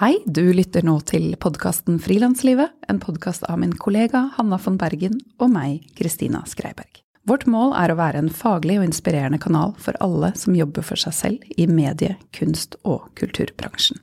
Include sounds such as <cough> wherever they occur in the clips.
Hei, du lytter nå til podkasten Frilanslivet, en podkast av min kollega Hanna von Bergen og meg, Kristina Skreiberg. Vårt mål er å være en faglig og inspirerende kanal for alle som jobber for seg selv i medie-, kunst- og kulturbransjen.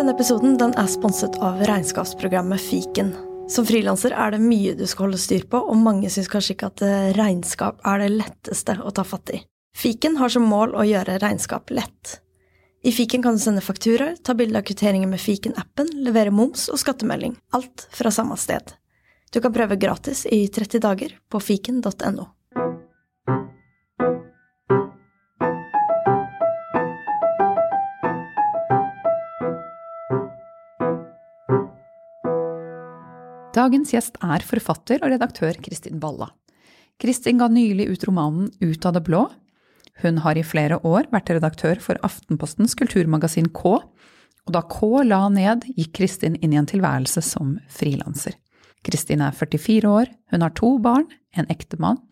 Denne episoden den er sponset av regnskapsprogrammet Fiken. Som frilanser er det mye du skal holde styr på, og mange syns kanskje ikke at regnskap er det letteste å ta fatt i. Fiken har som mål å gjøre regnskap lett. I fiken kan du sende fakturaer, ta bilde av kvitteringer med fiken-appen, levere moms og skattemelding. Alt fra samme sted. Du kan prøve gratis i 30 dager på fiken.no. Dagens gjest er forfatter og redaktør Kristin Balla. Kristin ga nylig ut romanen Ut av det blå. Hun har i flere år vært redaktør for Aftenpostens kulturmagasin K, og da K la ned, gikk Kristin inn i en tilværelse som frilanser. Kristin er 44 år, hun har to barn, en ektemann.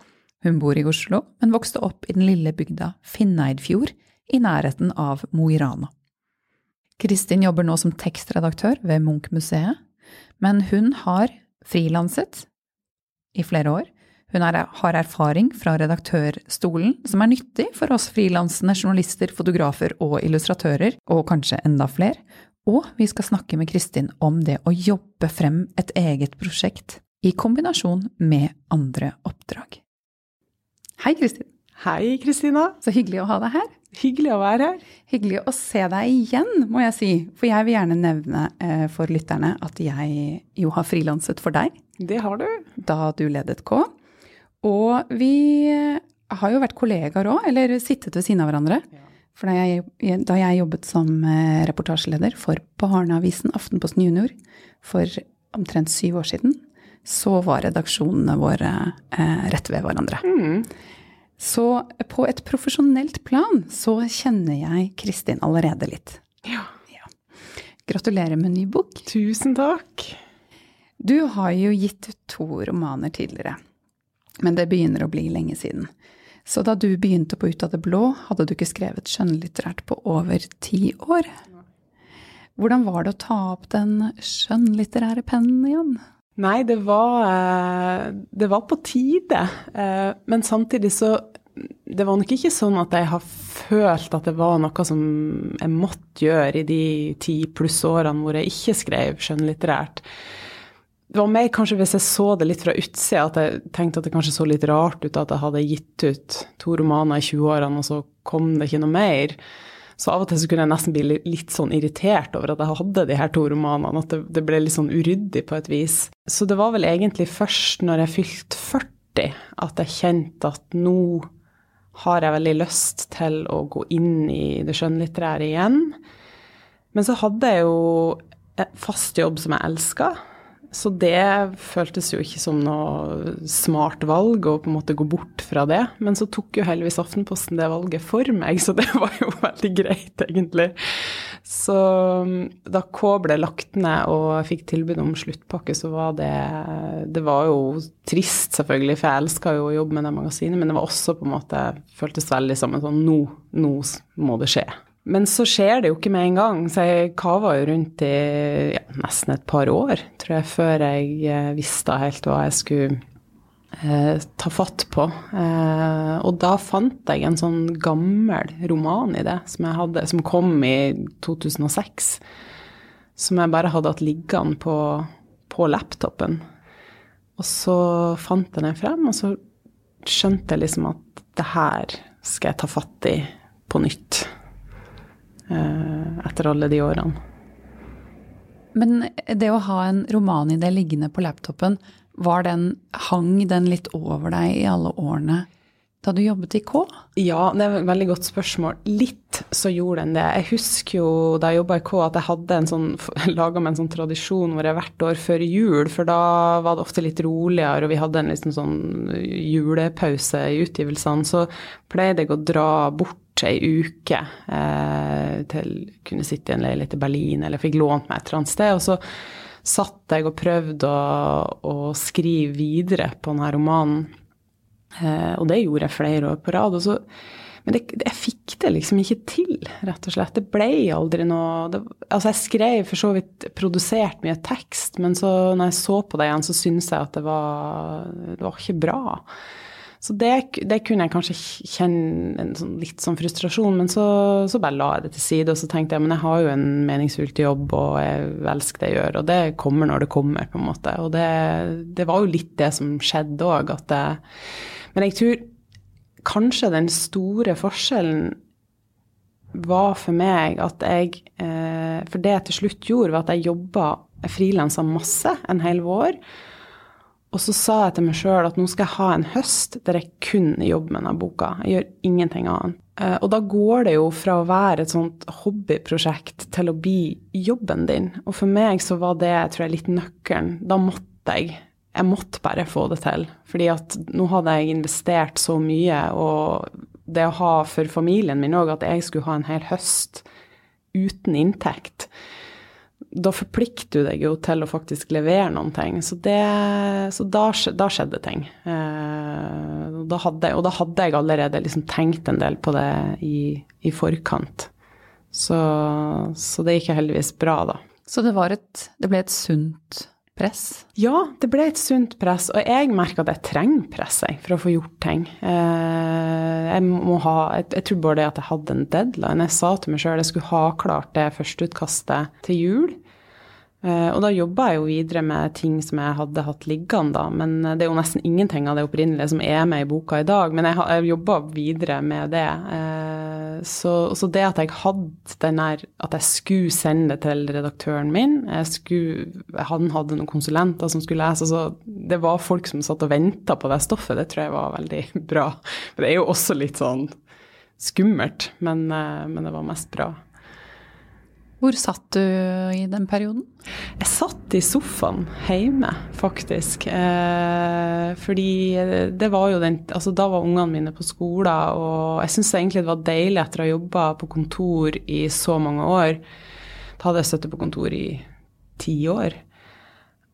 Hun bor i Oslo, men vokste opp i den lille bygda Finneidfjord i nærheten av Mo i Rana. Kristin jobber nå som tekstredaktør ved Munch-museet, men hun har frilanset i flere år. Hun er, har erfaring fra redaktørstolen, som er nyttig for oss frilansende journalister, fotografer og illustratører, og kanskje enda flere. Og vi skal snakke med Kristin om det å jobbe frem et eget prosjekt i kombinasjon med andre oppdrag. Hei, Kristin. Hei, Kristina. Så hyggelig å ha deg her. Hyggelig å være her. Hyggelig å se deg igjen, må jeg si. For jeg vil gjerne nevne eh, for lytterne at jeg jo har frilanset for deg. Det har du. Da du ledet K. Og vi har jo vært kollegaer òg, eller sittet ved siden av hverandre. For da jeg, da jeg, jobbet som eh, reportasjeleder for Barneavisen Aftenposten Junior for omtrent syv år siden, så var redaksjonene våre eh, rett ved hverandre. Mm. Så på et profesjonelt plan så kjenner jeg Kristin allerede litt. Ja. ja. Gratulerer med ny bok. Tusen takk. Du har jo gitt ut to romaner tidligere. Men det begynner å bli lenge siden. Så da du begynte på Ut av det blå, hadde du ikke skrevet skjønnlitterært på over ti år. Hvordan var det å ta opp den skjønnlitterære pennen igjen? Nei, det var, eh, det var på tide. Eh, men samtidig så Det var nok ikke sånn at jeg har følt at det var noe som jeg måtte gjøre i de ti pluss årene hvor jeg ikke skrev skjønnlitterært. Det var mer kanskje hvis jeg så det litt fra utsida, at jeg tenkte at det kanskje så litt rart ut at jeg hadde gitt ut to romaner i 20-årene, og så kom det ikke noe mer. Så av og til så kunne jeg nesten bli litt sånn irritert over at jeg hadde de her to romanene, at det, det ble litt sånn uryddig på et vis. Så det var vel egentlig først når jeg fylte 40 at jeg kjente at nå har jeg veldig lyst til å gå inn i det skjønnlitterære igjen. Men så hadde jeg jo fast jobb som jeg elska. Så det føltes jo ikke som noe smart valg å på en måte gå bort fra det. Men så tok jo heldigvis Aftenposten det valget for meg, så det <laughs> var jo veldig greit, egentlig. Så da K ble lagt ned og fikk tilbud om sluttpakke, så var det Det var jo trist, selvfølgelig, for jeg elska jo å jobbe med det magasinet, men det var også på en måte Føltes veldig som en sånn Nå, nå må det skje. Men så skjer det jo ikke med en gang, så jeg kava jo rundt i ja, nesten et par år, tror jeg, før jeg eh, visste helt hva jeg skulle eh, ta fatt på. Eh, og da fant jeg en sånn gammel roman i det, som, jeg hadde, som kom i 2006. Som jeg bare hadde hatt liggende på, på laptopen. Og så fant jeg den frem, og så skjønte jeg liksom at det her skal jeg ta fatt i på nytt. Eh, etter alle de årene. Men det å ha en romanidé liggende på laptopen, var den, hang den litt over deg i alle årene da du jobbet i K? Ja, det er et veldig godt spørsmål. Litt så gjorde den det. Jeg husker jo da jeg jobba i K at jeg hadde en sånn, <laughs> laga meg en sånn tradisjon hvor jeg hvert år før jul, for da var det ofte litt roligere, og vi hadde en liksom sånn julepause i utgivelsene, så pleide jeg å dra bort ei uke eh, til kunne sitte i en leilighet i Berlin, eller fikk lånt meg et eller annet sted. Og så satt jeg og prøvde å, å skrive videre på denne romanen. Eh, og det gjorde jeg flere år på rad. Og så men det, jeg fikk det liksom ikke til, rett og slett. Det ble aldri noe det, Altså, jeg skrev for så vidt produsert mye tekst, men så når jeg så på det igjen, så syntes jeg at det var, det var ikke bra. Så det, det, kunne jeg kanskje kjenne en sånn, litt sånn frustrasjon, men så, så, bare la jeg det til side. Og så tenkte jeg men jeg har jo en meningsfylt jobb, og jeg elsker det jeg gjør. Og det kommer når det kommer, på en måte. Og det, det var jo litt det som skjedde òg. Men jeg tror kanskje den store forskjellen var for meg at jeg eh, For det jeg til slutt gjorde, var at jeg jobba frilansa masse en hel vår. Og så sa jeg til meg sjøl at nå skal jeg ha en høst der jeg kun jobber med denne boka. Jeg gjør ingenting annet. Eh, og da går det jo fra å være et sånt hobbyprosjekt til å bli jobben din. Og for meg så var det tror jeg, litt nøkkelen. Da måtte jeg. Jeg måtte bare få det til. Fordi at nå hadde jeg investert så mye, og det å ha for familien min òg at jeg skulle ha en hel høst uten inntekt da forplikter du deg jo til å faktisk levere noen ting. Så, det, så da, da, skjedde ting. Eh, da hadde, og da hadde jeg allerede liksom tenkt en del på det i, i forkant. Så, så, det gikk heldigvis bra, da. Så det, et, det ble et sunt press? Ja, det ble et sunt press. Og jeg merker at jeg trenger press for å få gjort ting. Eh, jeg, må ha, jeg, jeg tror bare det at jeg hadde en deadline. Jeg sa til meg sjøl jeg skulle ha klart det førsteutkastet til jul. Eh, og da jobba jeg jo videre med ting som jeg hadde hatt liggende, da. Men eh, det er jo nesten ingenting av det opprinnelige som er med i boka i dag. Men jeg, jeg jobba videre med det. Eh, så, så, det at jeg hadde den der At jeg skulle sende det til redaktøren min skulle, Han hadde noen konsulenter som skulle lese, så det var folk som satt og venta på det stoffet. Det tror jeg var veldig <laughs> bra. Det er jo også litt sånn skummelt, men, men det var mest bra. Hvor satt du i den perioden? Jeg satt i sofaen hjemme, faktisk. Eh, fordi det var jo den Altså, da var ungene mine på skolen, og jeg syns egentlig det var deilig etter å ha jobba på kontor i så mange år. Da hadde jeg støtte på kontor i ti år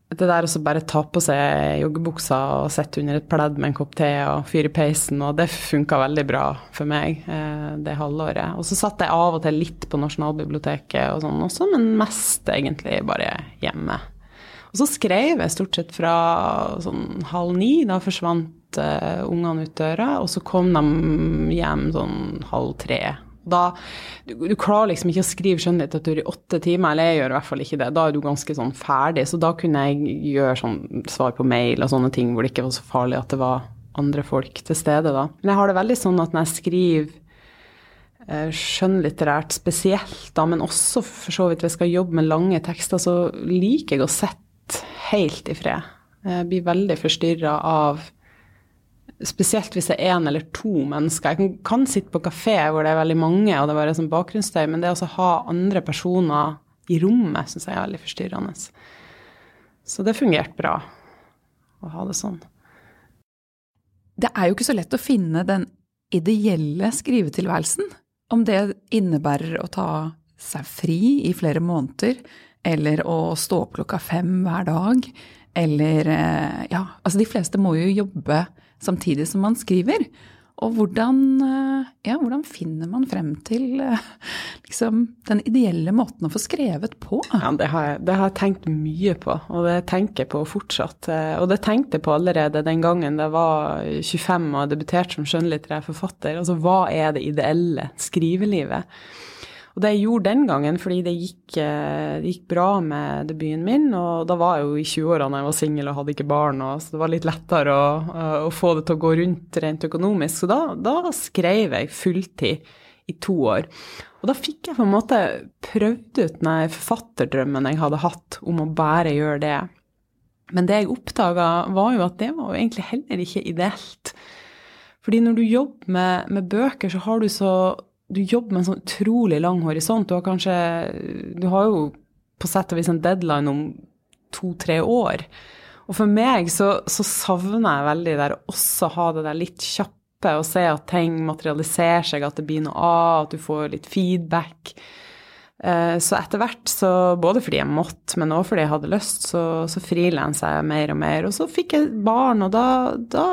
det der å bare ta på seg joggebuksa og sitte under et pledd med en kopp te og fyre peisen, og det funka veldig bra for meg eh, det halvåret. Og så satt jeg av og til litt på Nasjonalbiblioteket og sånn også, men mest egentlig bare hjemme. Og så skrev jeg stort sett fra sånn halv ni, da forsvant uh, ungene ut døra, og så kom de hjem sånn halv tre da, du, du, klarer liksom ikke å skrive skjønnlitteratur i åtte timer, eller jeg gjør i hvert fall ikke det. Da er du ganske sånn ferdig. Så da kunne jeg gjøre sånn svar på mail og sånne ting hvor det ikke var så farlig at det var andre folk til stede, da. Men jeg har det veldig sånn at når jeg skriver eh, skjønnlitterært spesielt, da, men også for så vidt hvis jeg skal jobbe med lange tekster, så liker jeg å sitte helt i fred. Jeg blir veldig forstyrra av Spesielt hvis det er én eller to mennesker. Jeg kan, kan, sitte på kafé hvor det er veldig mange, og det er bare sånn bakgrunnsstøy, men det å ha andre personer i rommet syns jeg er veldig forstyrrende. Så det fungerte bra å ha det sånn. Det er jo ikke så lett å finne den ideelle skrivetilværelsen. Om det innebærer å ta seg fri i flere måneder, eller å stå opp klokka fem hver dag, eller eh, Ja, altså de fleste må jo jobbe samtidig som man skriver. Og hvordan, eh, ja, hvordan finner man frem til eh, liksom, den ideelle måten å få skrevet på? Ja, det har, jeg, det har, jeg, tenkt mye på, og det tenker jeg på fortsatt. Eh, og det tenkte jeg på allerede den gangen jeg var 25 og debuterte som skjønnlitterær forfatter. Altså hva er det ideelle skrivelivet? Og det jeg gjorde den gangen, fordi det gikk, eh, det gikk bra med debuten min, og da var jeg jo i 20-årene, jeg var singel og hadde ikke barn, og, så det var litt lettere å, å, få det til å gå rundt rent økonomisk. Så da, da skrev jeg fulltid i to år. Og da fikk jeg på en måte prøvd ut den forfatterdrømmen jeg hadde hatt om å bare gjøre det. Men det jeg oppdaga, var jo at det var jo egentlig heller ikke ideelt. Fordi når du jobber med, med bøker, så har du så du jobber med en sånn utrolig lang horisont. Du har kanskje Du har jo på sett og vis en deadline om to-tre år. Og for meg så, så savner jeg veldig der også ha det der litt kjappe, og se at ting materialiserer seg, at det blir noe av, at du får litt feedback. Eh, så etter hvert, så, både fordi jeg måtte, men også fordi jeg hadde lyst, så, så frilansa jeg mer og mer. Og så fikk jeg barn, og da, da,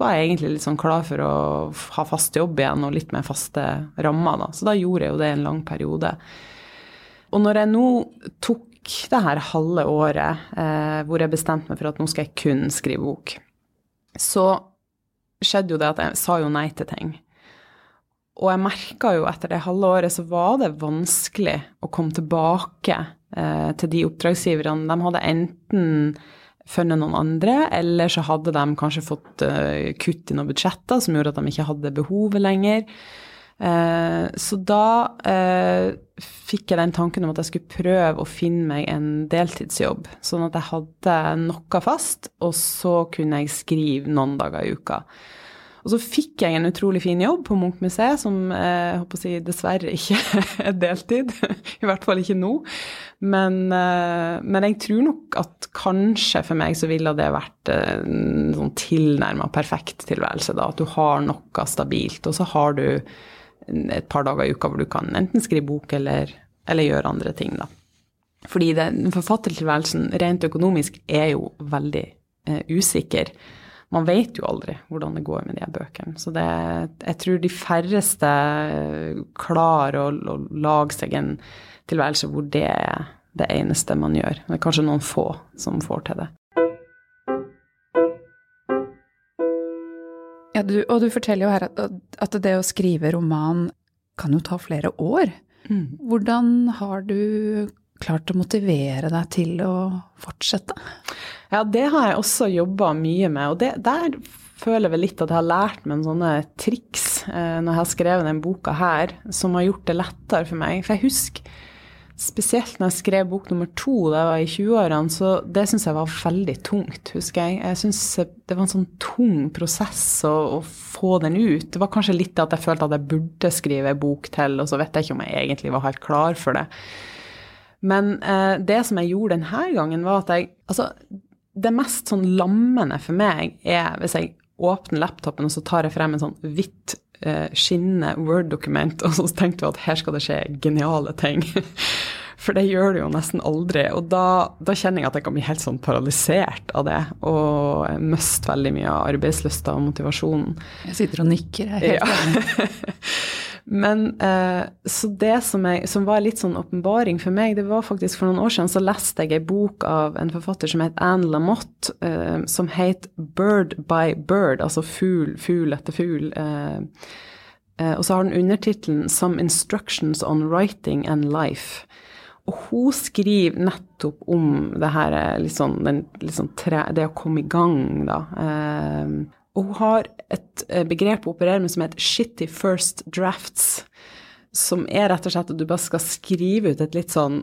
var jeg egentlig litt sånn klar for å ha fast jobb igjen og litt mer faste rammer, da. Så da gjorde jeg jo det en lang periode. Og når jeg nå tok det her halve året eh, hvor jeg bestemte meg for at nå skal jeg kun skrive bok, så skjedde jo det at jeg sa jo nei til ting. Og jeg merka jo etter det halve året så var det vanskelig å komme tilbake eh, til de oppdragsgiverne. De hadde enten funnet noen andre, eller så hadde de kanskje fått eh, kutt i noen budsjetter som gjorde at de ikke hadde behovet lenger. Eh, så da uh, fikk jeg den tanken om at jeg skulle prøve å finne meg en deltidsjobb, sånn at jeg hadde noe fast, og så kunne jeg skrive noen dager i uka. Og så fikk jeg en utrolig fin jobb på Munch-museet, som eh, jeg håper å si dessverre ikke <laughs> er deltid. <laughs> I hvert fall ikke nå. Men, eh, men, jeg tror nok at kanskje for meg så ville det vært en sånn tilnærma perfekt tilværelse, da. At du har noe stabilt, og så har du et par dager i uka hvor du kan enten skrive bok eller, eller gjøre andre ting, da. Fordi den forfattertilværelsen rent økonomisk er jo veldig eh, usikker man vet jo aldri hvordan det går med de her bøkene. Så det, jeg tror de færreste klarer å, å lage seg en tilværelse hvor det er det eneste man gjør. Det er kanskje noen få som får til det. Ja, du, og du forteller jo her at, at, det å skrive roman kan jo ta flere år. Mm. Hvordan har du klart å motivere deg til å fortsette? Ja, det har jeg også jobba mye med, og det, der føler vel litt at jeg har lært meg sånne triks eh, når jeg har skrevet den boka her, som har gjort det lettere for meg. For jeg husker spesielt når jeg skrev bok nummer to da jeg var i 20-årene, så det syns jeg var veldig tungt, husker jeg. Jeg syns det var en sånn tung prosess å, å, få den ut. Det var kanskje litt at jeg følte at jeg burde skrive bok til, og så vet jeg ikke om jeg egentlig var helt klar for det. Men eh, det som jeg gjorde denne gangen, var at jeg Altså, det mest sånn lammende for meg er hvis jeg åpner laptopen, og så tar jeg frem en sånn hvitt eh, skinnende Word-dokument, <laughs> og så tenkte jeg at her skal det skje geniale ting. <laughs> For det gjør det jo nesten aldri. Og da, da, kjenner jeg at jeg kan bli helt sånn paralysert av det. Og miste veldig mye av arbeidslysta og motivasjonen. Jeg sitter og nikker, jeg er helt enig. <laughs> Men eh, så det som, jeg, som, var litt sånn åpenbaring for meg, det var faktisk for noen år siden så leste jeg ei bok av en forfatter som het Anne Lamotte, eh, som het Bird by Bird, altså fugl, fugl etter fugl. Eh, eh og så har den undertittelen Some Instructions on Writing and Life. Og hun skriver nettopp om det her, liksom, den, liksom tre, det å komme i gang, da. Eh, og hun har et eh, begrep å operere med som heter 'shitty first drafts', som er rett og slett at du bare skal skrive ut et litt sånn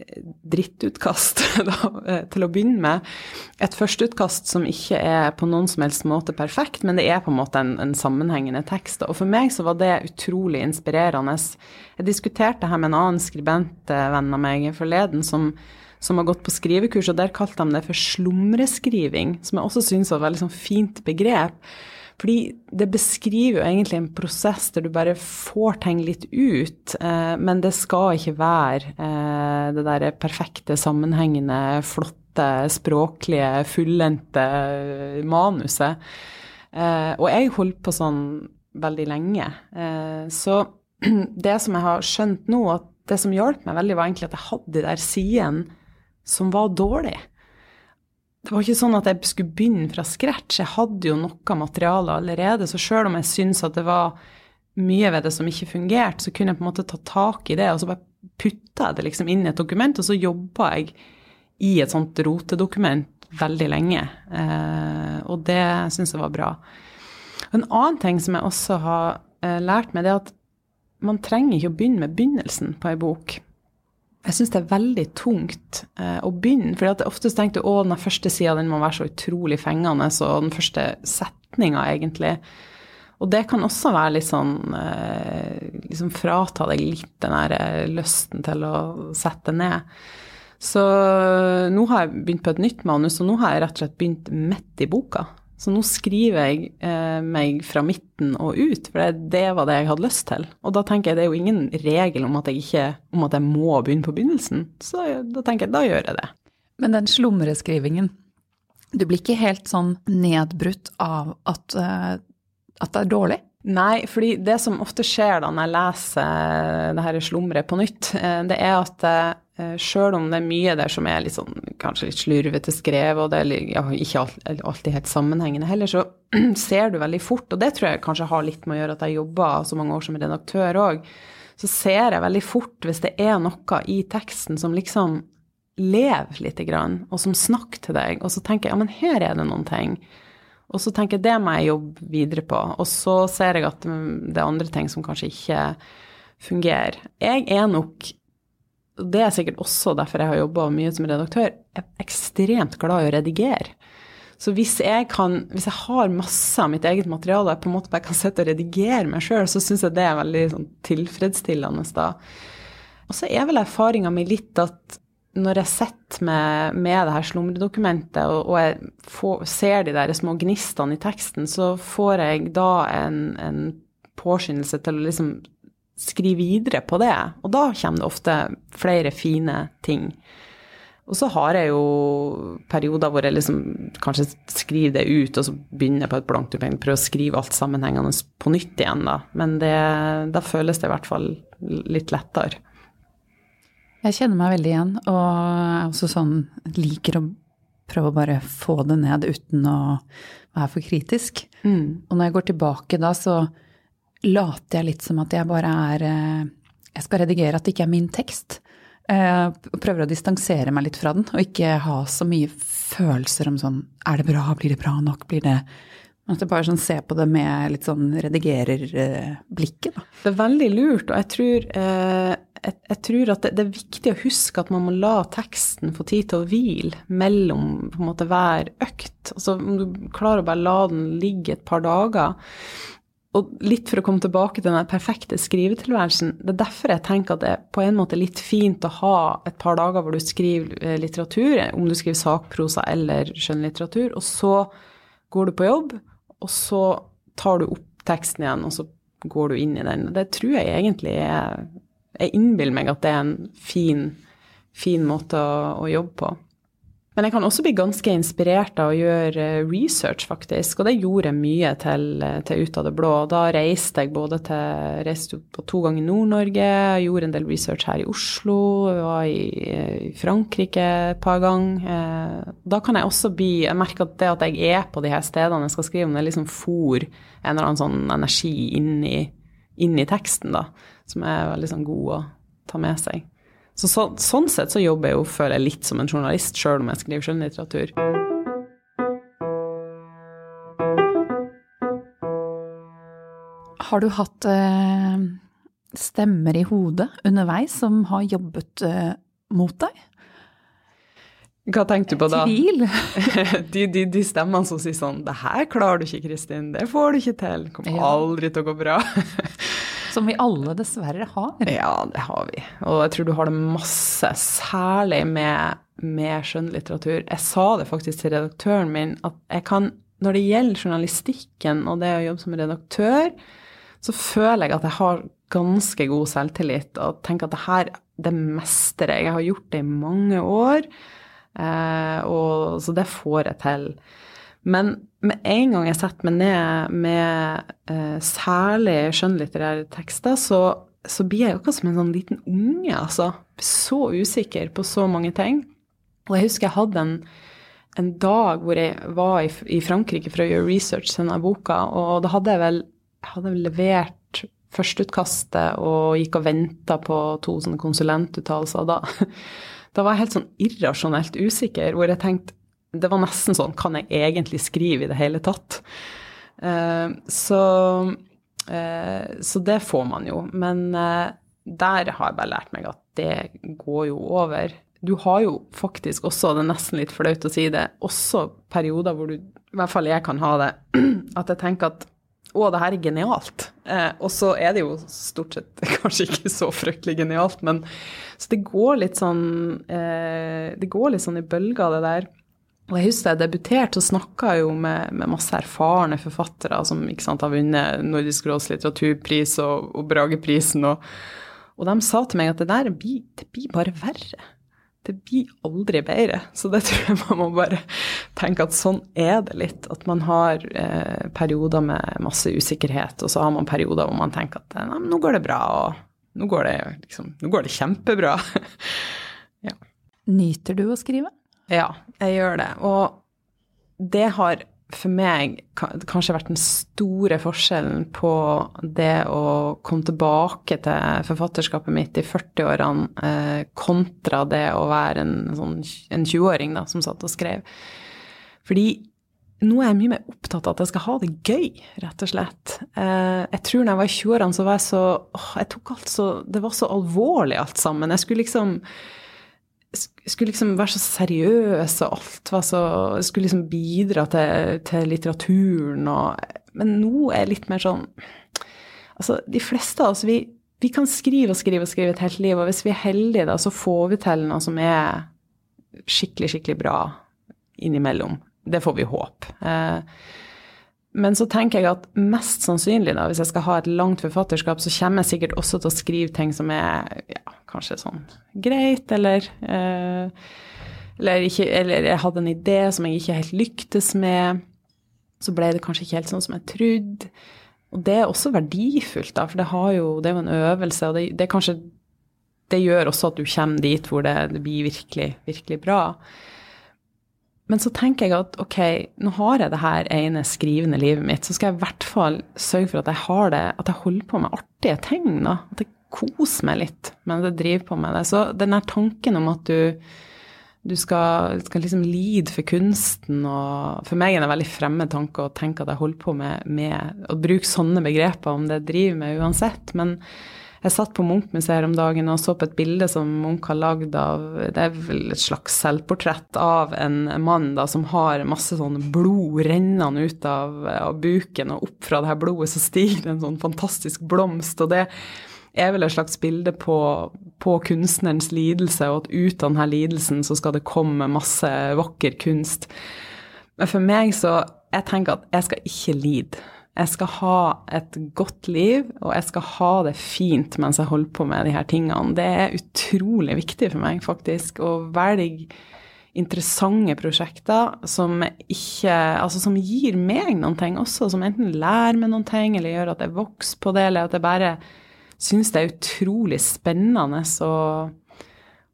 eh, drittutkast <laughs> da, eh, til å begynne med. Et førsteutkast som ikke er på noen som helst måte perfekt, men det er på en måte en, en sammenhengende tekst. Og for meg så var det utrolig inspirerende. Jeg diskuterte her med en annen skribentvenn av meg forleden som som har gått på skrivekurs, og der kalte de det for slumreskriving, som jeg også syns var et veldig sånn fint begrep. Fordi det beskriver jo egentlig en prosess der du bare får ting litt ut, eh, men det skal ikke være eh, det derre perfekte, sammenhengende, flotte, språklige, fullendte manuset. Eh, og jeg holdt på sånn veldig lenge. Eh, så <clears throat> det som jeg har skjønt nå, at det som hjalp meg veldig, var egentlig at jeg hadde de der sidene som var dårlig. Det var ikke sånn at jeg skulle begynne fra scratch. Jeg hadde jo noe materiale allerede, så sjøl om jeg syntes at det var mye ved det som ikke fungerte, så kunne jeg på en måte ta tak i det, og så bare putta jeg det liksom inn i et dokument, og så jobba jeg i et sånt rotedokument veldig lenge. Eh, og det syns jeg var bra. En annen ting som jeg også har eh, lært meg, det er at man trenger ikke å begynne med begynnelsen på ei bok jeg syns det er veldig tungt eh, å begynne. For oftest du å, den første sida må være så utrolig fengende, så den første setninga, egentlig. Og det kan også være litt sånn eh, liksom frata deg litt den der eh, lysten til å sette ned. Så nå har jeg begynt på et nytt manus, og nå har jeg rett og slett begynt midt i boka. Så nå skriver jeg eh, meg fra midten og ut, for det, det, var det jeg hadde lyst til. Og da tenker jeg det er jo ingen regel om at jeg ikke om at jeg må begynne på begynnelsen. Så da tenker jeg da gjør jeg det. Men den slumreskrivingen, du blir ikke helt sånn nedbrutt av at, uh, at det er dårlig? Nei, fordi det som ofte skjer da når jeg leser det her slumret på nytt, eh, det er at eh, sjøl om det er mye der som er litt sånn, kanskje litt slurvete skrevet, og det er ja, ikke alltid helt sammenhengende heller, så <clears throat> ser du veldig fort, og det tror jeg kanskje har litt med å gjøre at jeg jobba så mange år som redaktør òg, så ser jeg veldig fort hvis det er noe i teksten som liksom lever lite grann, og som snakker til deg, og så tenker jeg ja, men her er det noen ting og så tenker jeg det må jeg jobbe videre på. Og så ser jeg at det er andre ting som kanskje ikke fungerer. Jeg er nok, det er sikkert også derfor jeg har jobba mye som redaktør, er ekstremt glad i å redigere. Så hvis jeg, kan, hvis jeg har masse av mitt eget materiale og jeg på en måte bare kan sitte og redigere meg sjøl, så syns jeg det er veldig sånn, tilfredsstillende da. Og så er vel erfaringa mi litt at når jeg sitter med, med, det her slumredokumentet og, og jeg får, ser de der små gnistene i teksten, så får jeg da en, en påskyndelse til å liksom skrive videre på det. Og da kommer det ofte flere fine ting. Og så har jeg jo perioder hvor jeg liksom kanskje skriver det ut, og så begynner jeg på et blankt dokument, prøver å skrive alt sammenhengende på nytt igjen, da. Men det, da føles det i hvert fall litt lettere. Jeg kjenner meg veldig igjen, og er også sånn liker å prøve å bare få det ned uten å være for kritisk. Mm. Og når jeg går tilbake da, så later jeg litt som at jeg bare er eh, Jeg skal redigere at det ikke er min tekst. Jeg eh, prøver å distansere meg litt fra den, og ikke ha så mye følelser om sånn Er det bra? Blir det bra nok? Blir det at jeg bare sånn ser på det med litt sånn redigererblikket. da. det er veldig lurt, og jeg tror, eh, jeg, jeg tror at det, det, er viktig å huske at man må la teksten få tid til å hvile mellom på en måte hver økt. Altså om du klarer å bare la den ligge et par dager. Og litt for å komme tilbake til den perfekte skrivetilværelsen, det er derfor jeg tenker at det er på en måte litt fint å ha et par dager hvor du skriver eh, litteratur, om du skriver sakprosa eller skjønnlitteratur, og så går du på jobb og så tar du opp teksten igjen, og så går du inn i den. Det tror jeg egentlig er Jeg innbiller meg at det er en fin, fin måte å, å jobbe på. Men jeg kan også bli ganske inspirert av å gjøre research, faktisk. Og det gjorde jeg mye til, til Ut av det blå. Da reiste jeg både til reiste på to ganger i Nord-Norge, gjorde en del research her i Oslo, var i, i Frankrike et par ganger. Eh, da kan jeg også bli Jeg merker at det at jeg er på de her stedene jeg skal skrive om, det liksom fòr en eller annen sånn energi inn i, inn i teksten, da, som er veldig sånn god å ta med seg. Så, så, sånn sett så jobber jeg jo, føler jeg, litt som en journalist, sjøl om jeg skriver skjønnlitteratur. Har du hatt eh, stemmer i hodet underveis som har jobbet eh, mot deg? Hva tenkte du på da? Tvil. <laughs> de, de, de, stemmene som sier sånn 'Det her klarer du ikke, Kristin. Det får du ikke til. Det kommer aldri til å gå bra'. <laughs> Som vi alle dessverre har. Ja, det har vi. Og jeg tror du har det masse, særlig med, med skjønnlitteratur. Jeg sa det faktisk til redaktøren min, at jeg kan, når det gjelder journalistikken og det å jobbe som redaktør, så føler jeg at jeg har ganske god selvtillit og tenker at det her, det mestrer jeg. Jeg har gjort det i mange år, eh, og, så det får jeg til. Men med en gang jeg setter meg ned med eh, særlig skjønnlitterære tekster, så, så, blir jeg jo akkurat som en sånn liten unge, altså. Så usikker på så mange ting. Og jeg husker jeg hadde en, en dag hvor jeg var i, i, Frankrike for å gjøre research til denne boka, og da hadde jeg vel hadde vel levert førsteutkastet og gikk og venta på to konsulentuttalelser. Da, <laughs> da var jeg helt sånn irrasjonelt usikker, hvor jeg tenkte det var nesten sånn Kan jeg egentlig skrive i det hele tatt? Uh, så, uh, så det får man jo. Men uh, der har jeg bare lært meg at det går jo over. Du har jo faktisk også, det er nesten litt flaut å si det, også perioder hvor du, i hvert fall jeg kan ha det, <clears throat> at jeg tenker at å, det her er genialt. og så er det jo stort sett <laughs> kanskje ikke så fryktelig genialt, men så det går litt sånn Det går litt sånn i bølger, det der. Og jeg husker jeg debuterte og snakka jo med, med, masse erfarne forfattere som sant, har vunnet Nordisk råds litteraturpris og, og Brageprisen, og, og, de sa til meg at det der blir, det blir bare verre. Det blir aldri bedre. Så det <laughs> tror jeg man må bare tenke at sånn er det litt. At man har eh, perioder med masse usikkerhet, og så har man perioder hvor man tenker at nei, nå går det bra, og nå går det, liksom, nå går det kjempebra. <laughs> ja. Nyter du å skrive? Ja, jeg gjør det. Og det har for meg kanskje vært den store forskjellen på det å komme tilbake til forfatterskapet mitt i 40-årene eh, kontra det å være en, sånn, en 20-åring som satt og skrev. Fordi nå er jeg mye mer opptatt av at jeg skal ha det gøy, rett og slett. Eh, jeg tror når jeg var i 20-årene, så var jeg så jeg tok alt så, Det var så alvorlig alt sammen. Jeg skulle liksom skulle liksom være så seriøs, og alt var så Skulle liksom bidra til, til litteraturen og Men nå er jeg litt mer sånn Altså, de fleste av oss, vi, vi, kan skrive og skrive og skrive et helt liv, og hvis vi er heldige, da, så får vi til noe som er skikkelig, skikkelig bra innimellom. Det får vi håpe. Eh, men så tenker jeg at mest sannsynlig, da, hvis jeg skal ha et langt forfatterskap, så kommer jeg sikkert også til å skrive ting som er ja, kanskje sånn greit, eller eh, eller, ikke, eller, jeg hadde en idé som jeg ikke helt lyktes med. Så ble det kanskje ikke helt sånn som jeg trodde. Og det er også verdifullt, da, for det, jo, det er jo en øvelse, og det, det, kanskje, det gjør også at du kommer dit hvor det, det blir virkelig, virkelig bra. Men så tenker jeg at ok, nå har jeg det her ene skrivende livet mitt, så skal jeg i hvert fall sørge for at jeg har det, at jeg holder på med artige ting. da, At jeg koser meg litt mens jeg driver på med det. Så den der tanken om at du, du skal, skal, liksom lide for kunsten og For meg er det en veldig fremmed tanke å tenke at jeg holder på med, med å bruke sånne begreper om det jeg driver med uansett. men jeg satt på Munch-museet om dagen og så på et bilde som Munch har lagd av Det er vel et slags selvportrett av en mann da, som har masse sånn blod rennende ut av, av buken, og opp fra det her blodet så stiger en sånn fantastisk blomst. og det er vel et slags bilde på, på, kunstnerens lidelse, og at ut av denne lidelsen så skal det komme masse vakker kunst. Men for meg så Jeg tenker at jeg skal ikke lide. Jeg skal ha et godt liv, og jeg skal ha det fint mens jeg holder på med de her tingene. Det er utrolig viktig for meg, faktisk, å velge interessante prosjekter som ikke Altså som gir meg noen ting også, som enten lærer meg noen ting, eller gjør at jeg vokser på det, eller at jeg bare syns det er utrolig spennende å,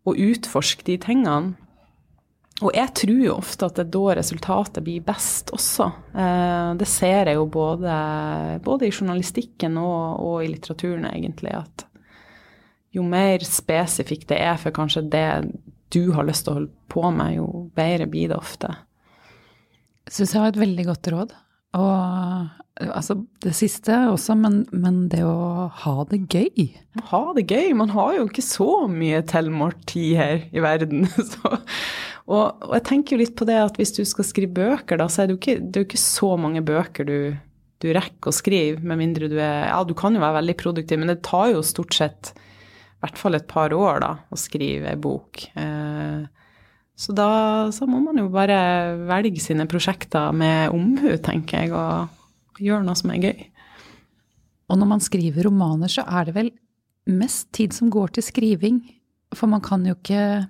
å utforske de tingene. Og jeg tror jo ofte at det er da resultatet blir best også. Eh, det ser jeg jo både, både i journalistikken og, og, i litteraturen, egentlig, at jo mer spesifikt det er for kanskje det du har lyst til å holde på med, jo bedre blir det ofte. Jeg syns jeg har et veldig godt råd. Og altså det siste også, men, men, det å ha det gøy. Ha det gøy. Man har jo ikke så mye tilmålt tid her i verden. <laughs> Så og, og, jeg tenker jo litt på det at hvis du skal skrive bøker, da, så er det jo ikke, det jo ikke så mange bøker du, du, rekker å skrive, med mindre du er Ja, du kan jo være veldig produktiv, men det tar jo stort sett i hvert fall et par år da, å skrive ei bok. Eh, så da så må man jo bare velge sine prosjekter med omhu, tenker jeg, og gjøre noe som er gøy. Og når man skriver romaner, så er det vel mest tid som går til skriving. For man kan jo ikke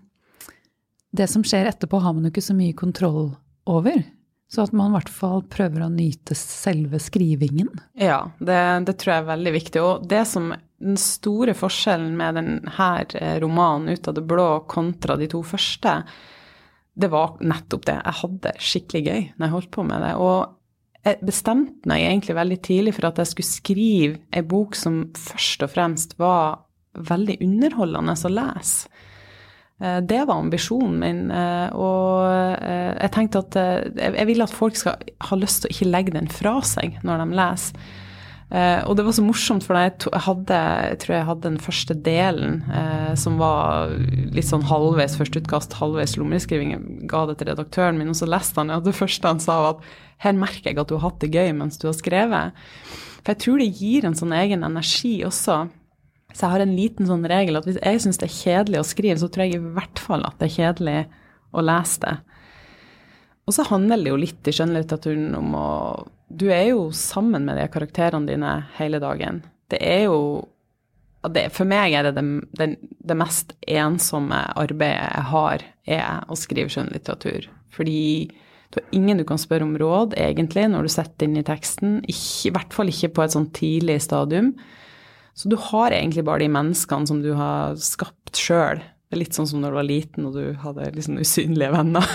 det som skjer etterpå, har man jo ikke så mye kontroll over. Så at man i hvert fall prøver å nyte selve skrivingen. Ja, det, det, tror jeg er veldig viktig. Og det som den store forskjellen med denne eh, romanen 'Ut av det blå' kontra de to første, det var nettopp det. Jeg hadde skikkelig gøy når jeg holdt på med det. Og jeg bestemte meg egentlig veldig tidlig for at jeg skulle skrive ei bok som først og fremst var veldig underholdende å lese. Eh, det var ambisjonen min. Eh, og eh, jeg tenkte at jeg vil at folk skal ha lyst til å ikke legge den fra seg når de leser. Og det var så morsomt, for jeg, hadde, jeg tror jeg hadde den første delen som var litt sånn halvveis førsteutkast, halvveis lommerskriving. Jeg ga det til redaktøren min, og så leste han at det første han sa, var at her merker jeg at du har hatt det gøy mens du har skrevet. For jeg tror det gir en sånn egen energi også så jeg har en liten sånn regel at hvis jeg syns det er kjedelig å skrive, så tror jeg i hvert fall at det er kjedelig å lese det. og så handler det jo litt i skjønnlitteraturen om å Du er jo sammen med de karakterene dine hele dagen. Det er jo det, For meg er det det, det det, mest ensomme arbeidet jeg har, er å skrive skjønnlitteratur. Fordi du har ingen du kan spørre om råd, egentlig, når du setter inn i teksten. Ikke, I hvert fall ikke på et sånn tidlig stadium. Så du har egentlig bare de menneskene som du har skapt sjøl. Det er litt sånn som når du var liten og du hadde liksom usynlige venner.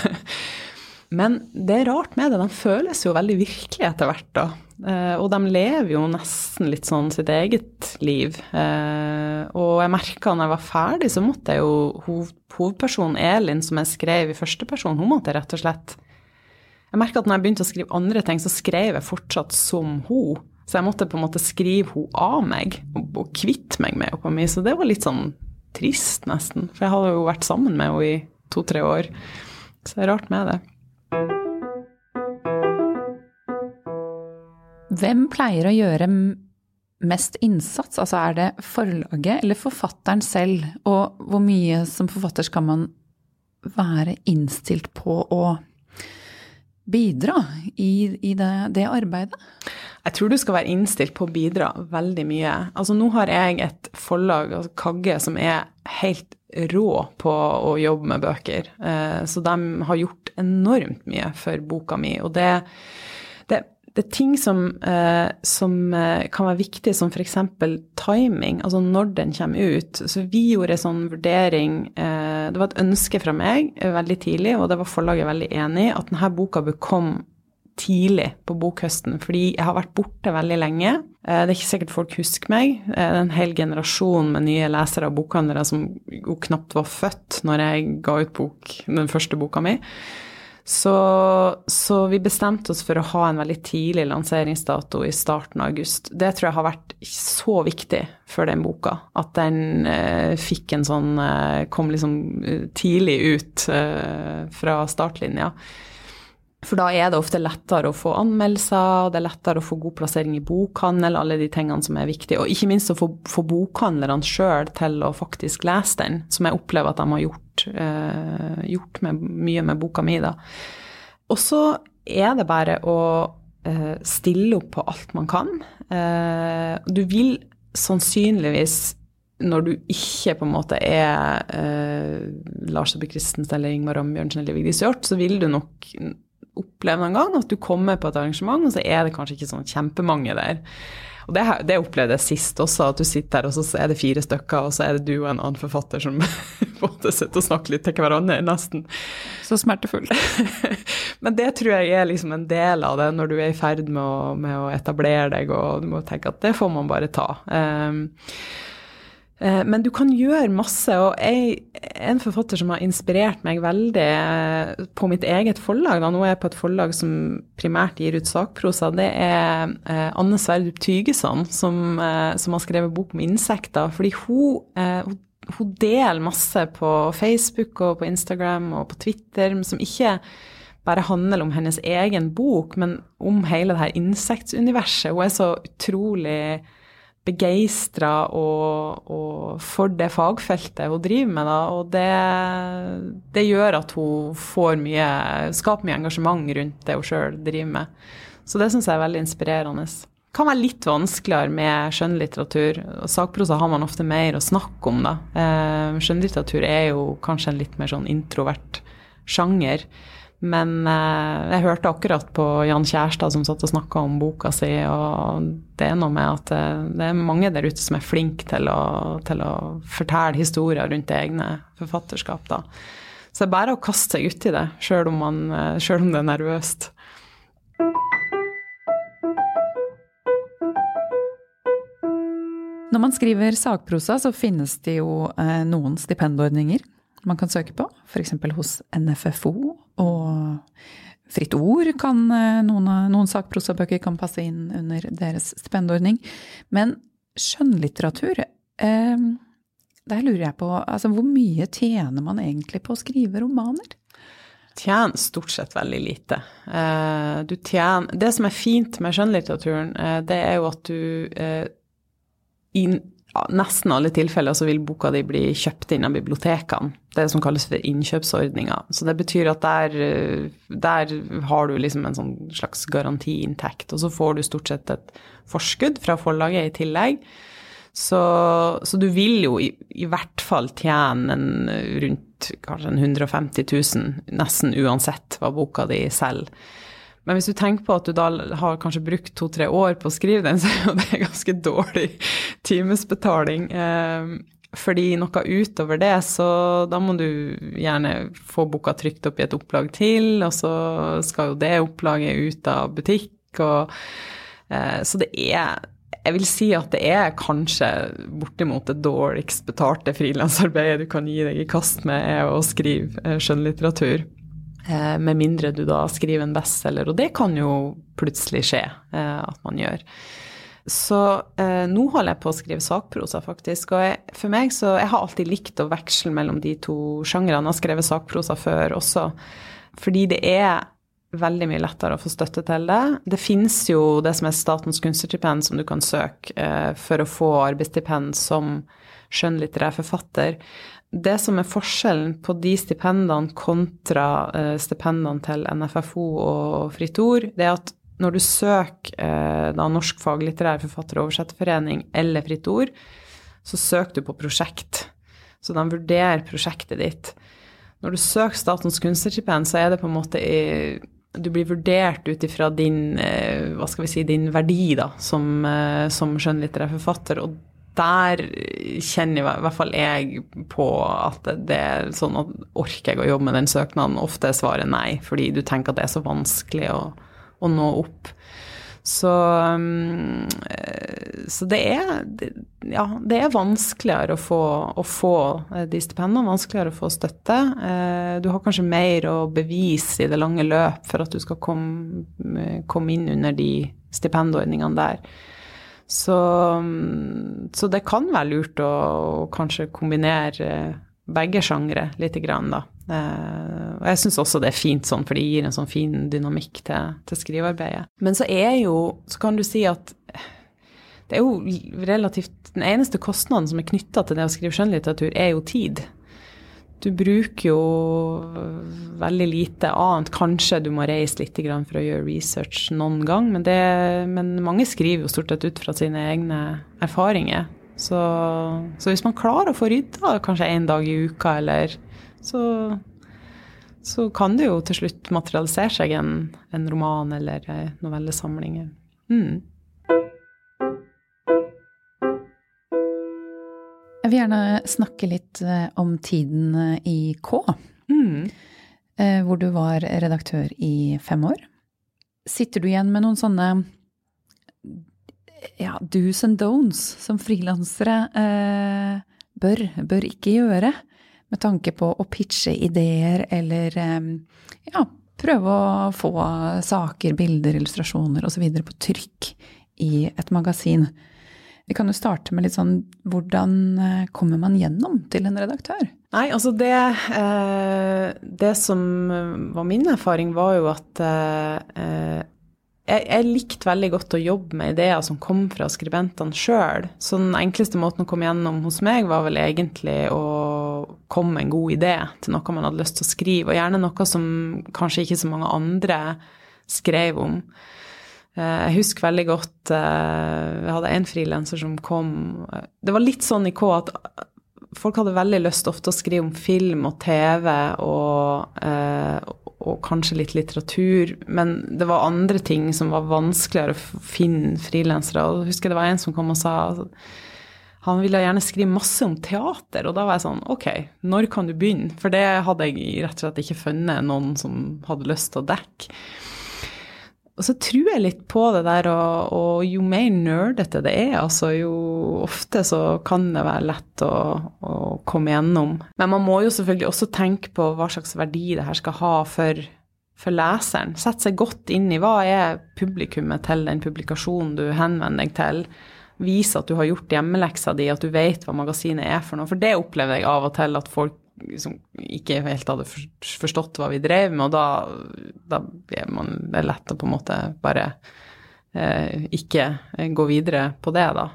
<laughs> Men det er rart med det, de føles jo veldig virkelige etter hvert, da. Eh, og de lever jo nesten litt sånn sitt eget liv. Eh, og jeg merka når jeg var ferdig, så måtte jeg jo Hovedpersonen Elin, som jeg skrev i første person, hun måtte rett og slett Jeg merka at når jeg begynte å skrive andre ting, så skrev jeg fortsatt som hun. Så jeg måtte på en måte skrive henne av meg og, og kvitte meg med henne. Så det var litt sånn trist, nesten. For jeg hadde jo vært sammen med henne i to-tre år. Så det er rart med det. Hvem pleier å gjøre mest innsats? Altså er det forlaget eller forfatteren selv? Og hvor mye som forfatter skal man være innstilt på å bidra i, i det, det, arbeidet? Jeg tror du skal være innstilt på å bidra veldig mye. Altså nå har jeg et forlag, altså Kagge, som er helt rå på å jobbe med bøker. Eh, så de har gjort enormt mye for boka mi. Og det, det, er ting som, eh, som, eh, kan være viktig, som f.eks. timing, altså når den kommer ut. Så vi gjorde en sånn vurdering Det var et ønske fra meg veldig tidlig, og det var forlaget veldig enig i, at denne boka bør komme tidlig på bokhøsten, fordi jeg har vært borte veldig lenge. Eh, det er ikke sikkert folk husker meg. Eh, det er en hel generasjon med nye lesere og bokhandlere som jo knapt var født når jeg ga ut bok, den første boka mi. Så, så, vi bestemte oss for å ha en veldig tidlig lanseringsdato i starten av august. Det tror jeg har vært så viktig for den boka. At den eh, fikk en sånn eh, Kom liksom tidlig ut eh, fra startlinja. For da er det ofte lettere å få anmeldelser, det er lettere å få god plassering i bokhandel, alle de tingene som er viktige. Og ikke minst å få, få bokhandlerne sjøl til å faktisk lese den, som jeg opplever at de har gjort, eh, gjort med, mye med boka mi, da. Og så er det bare å eh, stille opp på alt man kan. Eh, du vil sannsynligvis når du ikke på en måte er eh, Lars Saabye Christensen eller Ingmar Ambjørnsen eller Vigdis Hjorth, så vil du nok oppleve noen gang at du kommer på et arrangement, og så er det kanskje ikke sånn kjempemange der. Og det, det opplevde jeg sist også, at du sitter der, og så er det fire stykker, og så er det du og en annen forfatter som <laughs> både sitter og snakker litt til hverandre, nesten. Så smertefullt. <laughs> Men det tror jeg er liksom en del av det når du er i ferd med å, med å etablere deg, og du må tenke at det får man bare ta. Um, men du kan gjøre masse, og jeg en forfatter som har inspirert meg veldig eh, på mitt eget forlag. Da. Nå er jeg på et forlag som primært gir ut sakprosa. Det er eh, Anne Sverdrup Tygeson som, som har skrevet bok om insekter. Fordi hun, hun deler masse på Facebook og på Instagram og på Twitter som ikke bare handler om hennes egen bok, men om hele det her insektuniverset. Hun er så utrolig begeistra for det fagfeltet hun driver med. Da, og det, det, gjør at hun får mye, skaper mye engasjement rundt det hun sjøl driver med. Så det syns jeg er veldig inspirerende. Det kan være litt vanskeligere med skjønnlitteratur. Sakprosa har man ofte mer å snakke om, da. Eh, skjønnlitteratur er jo kanskje en litt mer sånn introvert sjanger. Men eh, jeg hørte akkurat på Jan Kjærstad som satt og snakka om boka si, og det er noe med at eh, det er mange der ute som er flinke til å, til å fortelle historier rundt egne forfatterskap, da. Så det er bare å kaste seg uti det, sjøl om, eh, selv om det er nervøst. Når man skriver sakprosa, så finnes det jo noen stipendordninger man kan søke på, f.eks. hos NFFO. Og Fritt Ord kan eh, noen, noen sakprosabøker kan passe inn under deres stipendordning. Men skjønnlitteratur, eh, der lurer jeg på altså, hvor mye tjener man egentlig på å skrive romaner? Tjener stort sett veldig lite. Eh, tjener, det som er fint med skjønnlitteraturen, eh, det er jo at du nesten alle tilfeller så vil boka di bli kjøpt inn av bibliotekene. Det som kalles for innkjøpsordninga. Så det betyr at der, der har du liksom en sånn slags garantiinntekt, og så får du stort sett et forskudd fra forlaget i tillegg. Så, så du vil jo i, i, hvert fall tjene en, rundt kanskje en 150 000, nesten uansett hva boka di selger. Men hvis du tenker på at du da har kanskje brukt to-tre år på å skrive den, så er jo det ganske dårlig timesbetaling. Eh, fordi noe utover det, så da må du gjerne få boka trykt opp i et opplag til, og så skal jo det opplaget ut av butikk, og eh, Så det er jeg vil si at det er kanskje bortimot det dårligst betalte frilansarbeidet du kan gi deg i kast med, er å skrive eh, skjønnlitteratur. Eh, med mindre du da skriver en bestselger, og det kan jo plutselig skje eh, at man gjør. Så eh, nå holder jeg på å skrive sakprosa, faktisk. Og jeg, for meg så Jeg har alltid likt å veksle mellom de to sjangrene. Jeg har skrevet sakprosa før også. Fordi det er veldig mye lettere å få støtte til det. Det finnes jo det som er Statens kunstnerstipend, som du kan søke eh, for å få arbeidsstipend som skjønnlitterær forfatter. Det som er forskjellen på de stipendene kontra eh, stipendene til NFFO og Fritt Ord, det er at når du søker eh, da Norsk faglitterær forfatter- og oversetterforening eller Fritt Ord, så søker du på prosjekt. Så de vurderer prosjektet ditt. Når du søker Statens kunstnerstipend, så er det på en måte i, du blir vurdert ut ifra din, eh, hva skal vi si, din verdi da, som, som skjønnlitterær forfatter. Og der kjenner i hvert fall jeg på at det er sånn at orker jeg å jobbe med den søknaden? Ofte er svaret nei, fordi du tenker at det er så vanskelig å, å nå opp. Så, um, så det, er, ja, det er vanskeligere å få, å få eh, de stipendene, vanskeligere å få støtte. Eh, du har kanskje mer å bevise i det lange løp for at du skal komme, komme inn under de stipendordningene der. Så, så, det kan være lurt å, å kanskje kombinere begge sjangre lite grann, da. Eh, og jeg syns også det er fint sånn, for det gir en sånn fin dynamikk til, til skrivearbeidet. Men så er jo Så kan du si at det er jo relativt Den eneste kostnaden som er knytta til det å skrive skjønnlitteratur, er jo tid. Du bruker jo veldig lite annet. Kanskje du må reise litt for å gjøre research noen gang, men, det, men mange skriver jo stort sett ut fra sine egne erfaringer. Så, så hvis man klarer å få rydda kanskje én dag i uka, eller så, så kan det jo til slutt materialisere seg en, en roman eller novellesamlinger. Mm. Jeg vil gjerne snakke litt eh, om tiden eh, i K. Mm. Eh, hvor du var redaktør i fem år. Sitter du igjen med noen sånne ja, do's and don'ts som frilansere eh, bør, bør ikke gjøre? Med tanke på å pitche ideer eller eh, ja, prøve å få saker, bilder, illustrasjoner osv. på trykk i et magasin. Vi kan jo starte med litt sånn hvordan eh, kommer man gjennom til en redaktør? Nei, altså det eh, Det som var min erfaring, var jo at eh, jeg, jeg likte veldig godt å jobbe med ideer som kom fra skribentene sjøl. Så den enkleste måten å komme gjennom hos meg, var vel egentlig å komme med en god idé til noe man hadde lyst til å skrive, og gjerne noe som kanskje ikke så mange andre skrev om. Eh, jeg husker veldig godt eh, Jeg hadde en frilanser som kom Det var litt sånn i K at folk hadde veldig lyst ofte å skrive om film og TV og, eh, og kanskje litt litteratur, men det var andre ting som var vanskeligere å finne frilansere. Og jeg husker det var en som kom og sa han ville gjerne skrive masse om teater, og da var jeg sånn Ok, når kan du begynne? For det hadde jeg rett og slett ikke funnet noen som hadde lyst til å dekke. Og så tror jeg litt på det der, og, og jo mer nerdete det er, altså jo ofte så kan det være lett å, å, komme gjennom. Men man må jo selvfølgelig også tenke på hva slags verdi det her skal ha for, for leseren. Sette seg godt inn i hva er publikummet til den publikasjonen du henvender deg til. Vise at du har gjort hjemmeleksa di, at du vet hva magasinet er for noe. For det opplever jeg av og til at folk som ikke helt hadde forstått hva vi drev med, og da, da er man, lett å på en måte bare eh, ikke gå videre på det, da.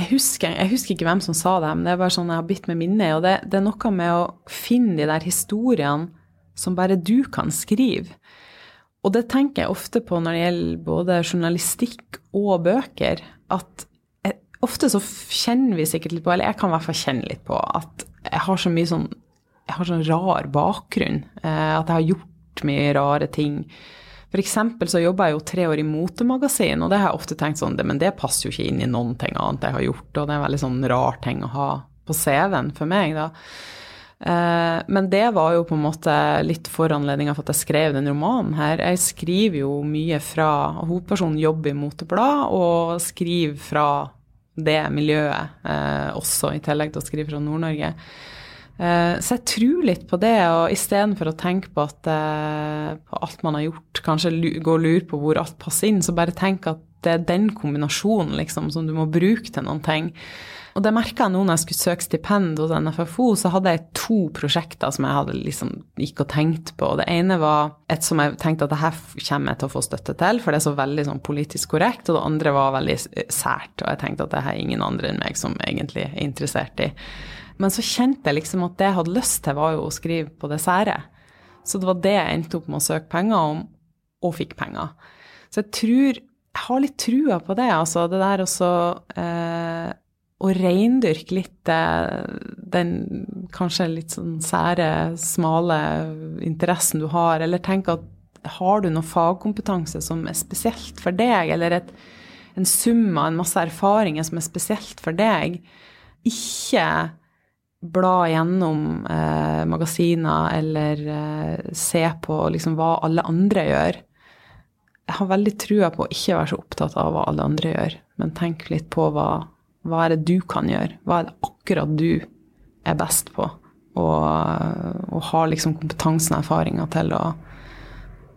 jeg husker, jeg husker, ikke hvem som sa det, men det er bare sånn jeg har bitt minne i. Og det, det, er noe med å finne de der historiene som bare du kan skrive. Og det tenker jeg ofte på når det gjelder både journalistikk og bøker. At jeg, ofte så kjenner vi sikkert litt på, eller jeg kan i hvert fall kjenne litt på, at jeg har så mye sånn jeg har sånn rar bakgrunn. Eh, at jeg har gjort mye rare ting. Eksempel så jobba jeg jo tre år i motemagasin, og det har jeg ofte tenkt sånn, men det passer jo ikke inn i noen ting annet jeg har gjort, og det er en veldig sånn rar ting å ha på CV-en for meg, da. Eh, men det var jo på en måte litt foranledninga for at jeg skrev den romanen her. Jeg skriver jo mye fra Hovedpersonen jobber i moteblad, og skriver fra det miljøet eh, også, i tillegg til å skrive fra Nord-Norge. Eh, så jeg tror litt på det, og istedenfor å tenke på, at, eh, på alt man har gjort, kanskje gå og lure på hvor alt passer inn, så bare tenk at det er den kombinasjonen liksom, som du må bruke til noen ting. Og det merka jeg nå når jeg skulle søke stipend hos NFFO, så hadde jeg to prosjekter som jeg hadde liksom gikk og tenkt på. Det ene var et som jeg tenkte at det her kommer jeg til å få støtte til, for det er så veldig sånn politisk korrekt. Og det andre var veldig sært, og jeg tenkte at det her er ingen andre enn meg som egentlig er interessert i. Men så kjente jeg liksom at det jeg hadde lyst til, var jo å skrive på det sære. Så det var det jeg endte opp med å søke penger om, og fikk penger. Så jeg tror Jeg har litt trua på det, altså. Det der også eh, å reindyrke litt eh, den kanskje litt sånn sære, smale interessen du har, eller tenke at har du noe fagkompetanse som er spesielt for deg, eller et, en sum av en masse erfaringer som er spesielt for deg, ikke bla gjennom eh, magasiner eller eh, se på liksom hva alle andre gjør. Jeg har veldig trua på å ikke være så opptatt av hva alle andre gjør, men tenk litt på hva, hva er det du kan gjøre? Hva er det akkurat du er best på? Og, og har liksom kompetansen og erfaringa til å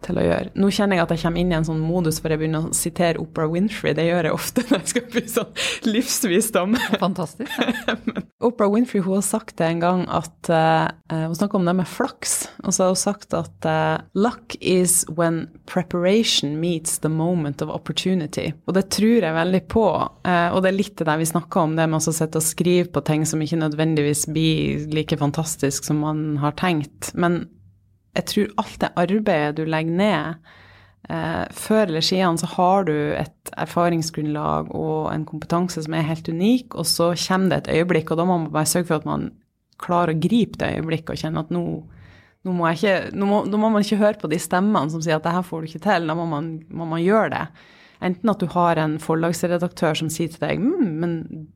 til å gjøre. Nå kjenner jeg at jeg kommer inn i en sånn modus hvor jeg begynner å sitere Oprah Winfrey. Det gjør jeg ofte når jeg skal bli sånn livsvisdom. Fantastisk. Ja. <laughs> Oprah Winfrey hun har sagt det en gang at uh, Hun snakker om det med flaks. Og så har hun sagt at uh, luck is when preparation meets the moment of opportunity. Og det tror jeg veldig på. Uh, og det er litt det der vi snakker om, det med å sitte og skrive på ting som ikke nødvendigvis blir like fantastisk som man har tenkt. Men jeg tror alt det arbeidet du legger ned eh, Før eller siden så har du et erfaringsgrunnlag og en kompetanse som er helt unik, og så kommer det et øyeblikk, og da må man bare sørge for at man klarer å gripe det øyeblikket og kjenne at nå, nå må, ikke, nå, må, nå må, man ikke høre på de stemmene som sier at det her får du ikke til, da må man, må man gjøre det. Enten at du har en forlagsredaktør som sier til deg mm, men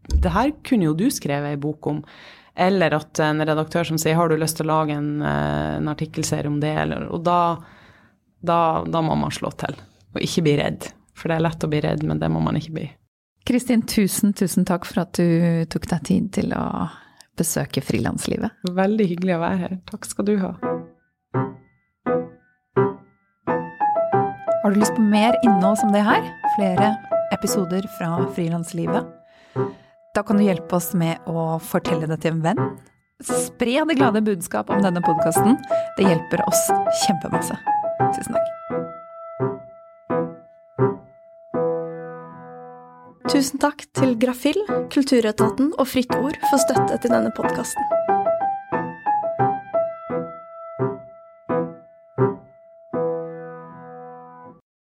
det her kunne jo du skrevet ei bok om. Eller at en redaktør som sier 'har du lyst til å lage en, eh, en artikkelserie om det', eller, og da, da, da, må man slå til. Og ikke bli redd. For det er lett å bli redd, men det må man ikke bli. Kristin, tusen, tusen takk for at du tok deg tid til å besøke frilanslivet. Veldig hyggelig å være her. Takk skal du ha. Har du lyst på mer innhold som det her? Flere episoder fra frilanslivet? Da kan du hjelpe oss med å fortelle det til en venn. Spre det glade budskap om denne podkasten. Det hjelper oss kjempemasse. Tusen takk. Tusen takk til Grafill, Kulturetaten og Fritt Ord for støtte til denne podkasten.